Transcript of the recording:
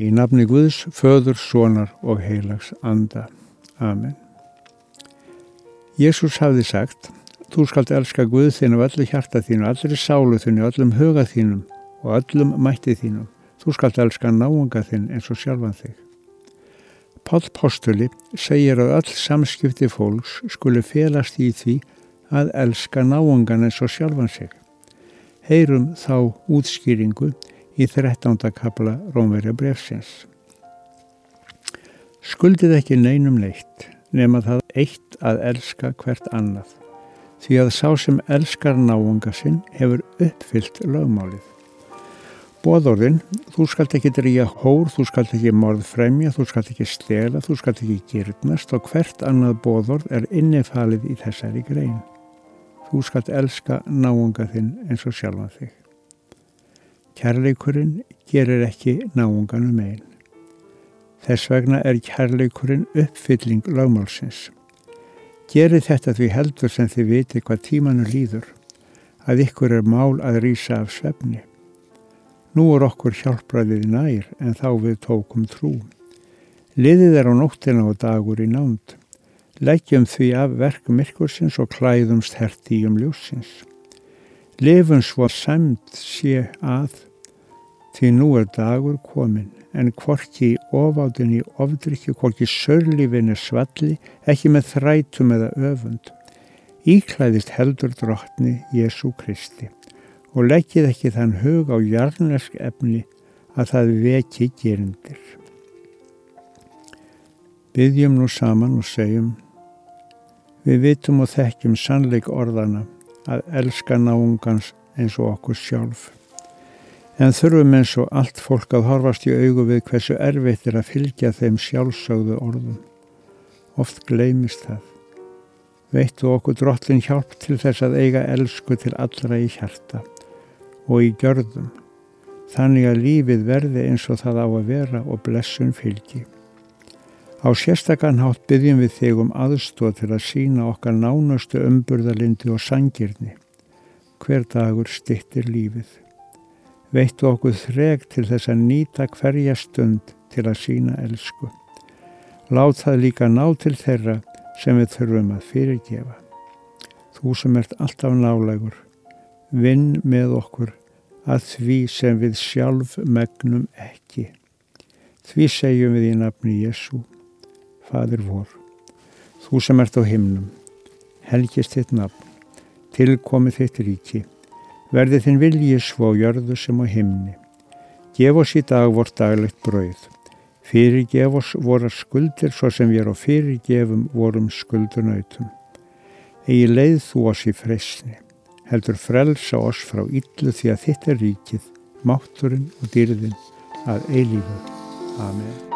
Í nafni Guðs, föður, sonar og heilags anda. Amen. Jésús hafði sagt, þú skalt elska Guð þinn af öllu hjarta þínu, allri sálu þínu, öllum huga þínum og öllum mætti þínum. Þú skalt elska náunga þinn eins og sjálfan þig. Pál Postuli segir að öll samskipti fólks skuli felast í því að elska náungan eins og sjálfan sig. Heyrum þá útskýringu í 13. kapla Rómverja brefsins. Skuldið ekki neinum neitt nema það eitt að elska hvert annað því að sá sem elskar náunga sinn hefur uppfyllt lögmálið. Bóðorðin, þú skalt ekki drýja hór, þú skalt ekki morð fremja, þú skalt ekki stela, þú skalt ekki gyrnast og hvert annað bóðorð er innifalið í þessari grein. Þú skalt elska náunga þinn eins og sjálfa þig. Kærleikurinn gerir ekki náunganum einn. Þess vegna er kærleikurinn uppfylling lögmálsins. Gerið þetta því heldur sem þið viti hvað tímanu líður, að ykkur er mál að rýsa af svefni. Nú er okkur hjálpraðið nær en þá við tókum trú. Liðið er á nóttina og dagur í nánd. Leggjum því af verkum myrkursins og klæðumst herti í um ljósins. Lefum svo samt sé að því nú er dagur komin en hvorki ofáðin í ofdrykju, hvorki sörlífinni svalli, ekki með þrætum eða öfund. Íklæðist heldur drottni Jésu Kristi og leggjið ekki þann hug á jarnesk efni að það veki gerindir. Byggjum nú saman og segjum Við vitum og þekkjum sannleik orðana að elska náungans eins og okkur sjálf en þurfum eins og allt fólk að horfast í augu við hversu erfitt er að fylgja þeim sjálfsögðu orðum. Oft gleimist það. Veittu okkur drottin hjálp til þess að eiga elsku til allra í hjarta og í gjörðum, þannig að lífið verði eins og það á að vera og blessun fylgi. Á sérstakann hátt byggjum við þig um aðstóð til að sína okkar nánustu umburðalindi og sangirni. Hver dagur stittir lífið veittu okkur þreg til þess að nýta hverja stund til að sína elsku. Lát það líka ná til þeirra sem við þurfum að fyrirgefa. Þú sem ert alltaf nálegur, vinn með okkur að því sem við sjálf megnum ekki. Því segjum við í nafni Jésu, Fadur vor. Þú sem ert á himnum, helgist þitt nafn, tilkomið þitt ríki Verði þinn vilji svo jörðu sem á himni. Gef oss í dag vort daglegt brauð. Fyrirgef oss vorar skuldir svo sem við erum á fyrirgefum vorum skuldunautum. Egi leið þú oss í freysni. Heldur frelsa oss frá yllu því að þitt er ríkið, mátturinn og dýrðin að eilífu. Amen.